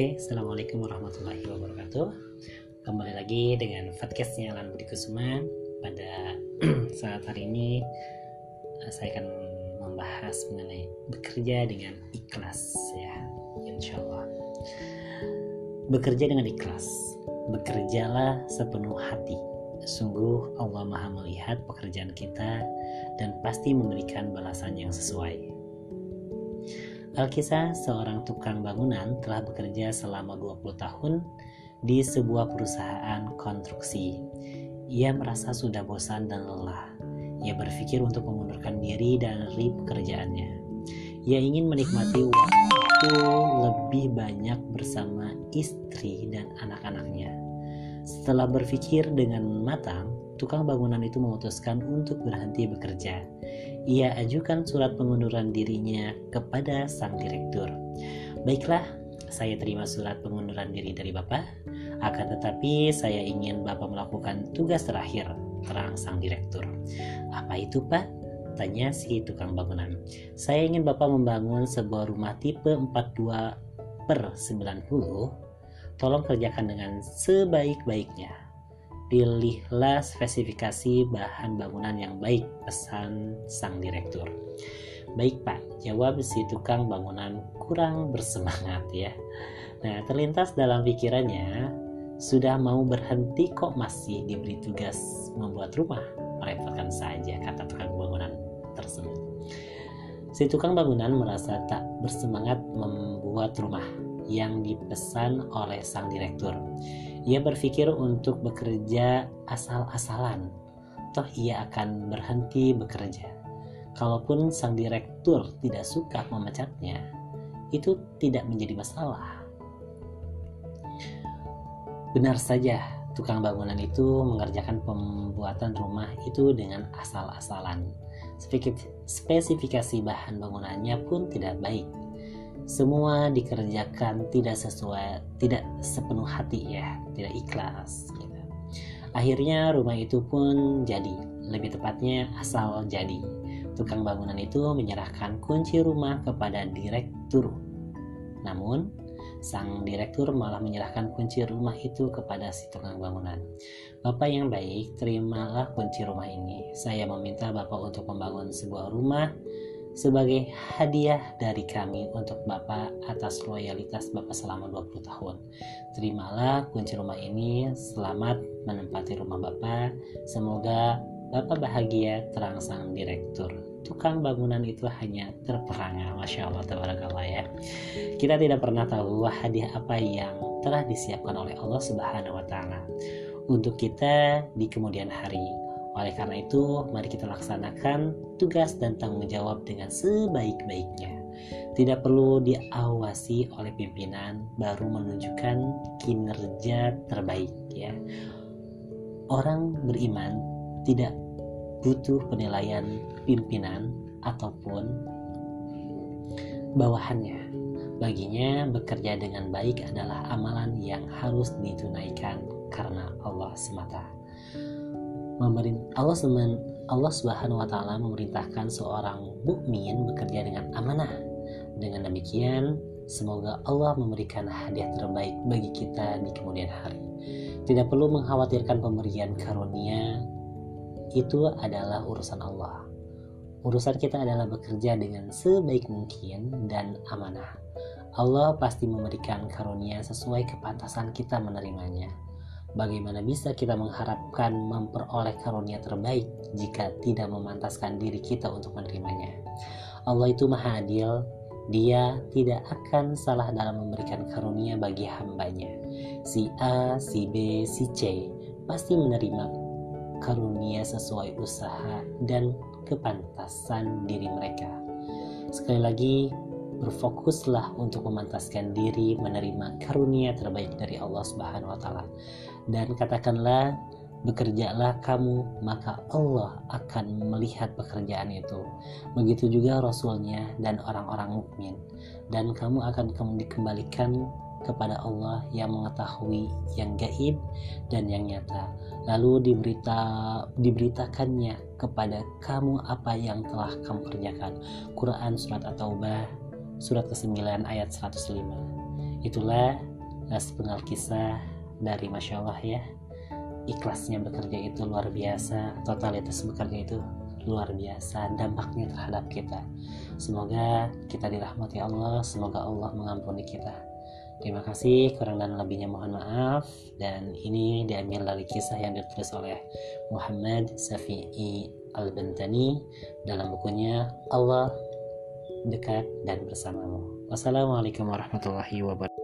Oke, Assalamualaikum warahmatullahi wabarakatuh. Kembali lagi dengan podcastnya Alan Budi Kusuma Pada saat hari ini eh, Saya akan membahas mengenai bekerja dengan ikhlas ya Insya Allah Bekerja dengan ikhlas. Bekerjalah sepenuh hati. Sungguh Allah maha melihat pekerjaan kita Dan pasti memberikan balasan yang sesuai Alkisah, seorang tukang bangunan, telah bekerja selama 20 tahun di sebuah perusahaan konstruksi. Ia merasa sudah bosan dan lelah. Ia berpikir untuk mengundurkan diri dari pekerjaannya. Ia ingin menikmati waktu lebih banyak bersama istri dan anak-anaknya. Setelah berpikir dengan matang, tukang bangunan itu memutuskan untuk berhenti bekerja ia ajukan surat pengunduran dirinya kepada sang direktur. Baiklah, saya terima surat pengunduran diri dari Bapak. Akan tetapi saya ingin Bapak melakukan tugas terakhir, terang sang direktur. Apa itu Pak? Tanya si tukang bangunan. Saya ingin Bapak membangun sebuah rumah tipe 42 per 90. Tolong kerjakan dengan sebaik-baiknya pilihlah spesifikasi bahan bangunan yang baik, pesan sang direktur. Baik pak, jawab si tukang bangunan kurang bersemangat ya. Nah, terlintas dalam pikirannya, sudah mau berhenti kok masih diberi tugas membuat rumah. Merepotkan saja, kata tukang bangunan tersebut. Si tukang bangunan merasa tak bersemangat membuat rumah yang dipesan oleh sang direktur. Ia berpikir untuk bekerja asal-asalan, toh ia akan berhenti bekerja. Kalaupun sang direktur tidak suka memecatnya, itu tidak menjadi masalah. Benar saja, tukang bangunan itu mengerjakan pembuatan rumah itu dengan asal-asalan. Spesifikasi bahan bangunannya pun tidak baik semua dikerjakan tidak sesuai tidak sepenuh hati ya tidak ikhlas gitu. akhirnya rumah itu pun jadi lebih tepatnya asal jadi tukang bangunan itu menyerahkan kunci rumah kepada direktur namun sang direktur malah menyerahkan kunci rumah itu kepada si tukang bangunan. Bapak yang baik, terimalah kunci rumah ini. Saya meminta Bapak untuk membangun sebuah rumah sebagai hadiah dari kami untuk Bapak atas loyalitas Bapak selama 20 tahun. Terimalah kunci rumah ini, selamat menempati rumah Bapak. Semoga Bapak bahagia terang sang direktur. Tukang bangunan itu hanya terperangah, Masya Allah, tabarakallah ya. Kita tidak pernah tahu hadiah apa yang telah disiapkan oleh Allah Subhanahu wa Ta'ala untuk kita di kemudian hari oleh karena itu, mari kita laksanakan tugas dan tanggung jawab dengan sebaik-baiknya. Tidak perlu diawasi oleh pimpinan baru menunjukkan kinerja terbaik ya. Orang beriman tidak butuh penilaian pimpinan ataupun bawahannya. Baginya bekerja dengan baik adalah amalan yang harus ditunaikan karena Allah semata. Allah Allah Subhanahu wa taala memerintahkan seorang mukmin bekerja dengan amanah. Dengan demikian, semoga Allah memberikan hadiah terbaik bagi kita di kemudian hari. Tidak perlu mengkhawatirkan pemberian karunia, itu adalah urusan Allah. Urusan kita adalah bekerja dengan sebaik mungkin dan amanah. Allah pasti memberikan karunia sesuai kepantasan kita menerimanya. Bagaimana bisa kita mengharapkan memperoleh karunia terbaik jika tidak memantaskan diri kita untuk menerimanya? Allah itu maha adil, dia tidak akan salah dalam memberikan karunia bagi hambanya. Si A, si B, si C pasti menerima karunia sesuai usaha dan kepantasan diri mereka. Sekali lagi, berfokuslah untuk memantaskan diri menerima karunia terbaik dari Allah Subhanahu wa taala. Dan katakanlah bekerjalah kamu maka Allah akan melihat pekerjaan itu. Begitu juga rasulnya dan orang-orang mukmin. Dan kamu akan dikembalikan kepada Allah yang mengetahui yang gaib dan yang nyata. Lalu diberita diberitakannya kepada kamu apa yang telah kamu kerjakan. Quran surat At-Taubah surat ke-9 ayat 105 itulah sepenggal kisah dari Masya Allah ya. Ikhlasnya bekerja itu luar biasa totalitas bekerja itu luar biasa dampaknya terhadap kita. Semoga kita dirahmati Allah semoga Allah mengampuni kita. Terima kasih kurang dan lebihnya mohon maaf. Dan ini diambil dari kisah yang ditulis oleh Muhammad Safi'i Al-Bantani dalam bukunya Allah dekat dan bersamamu. Wassalamualaikum warahmatullahi wabarakatuh.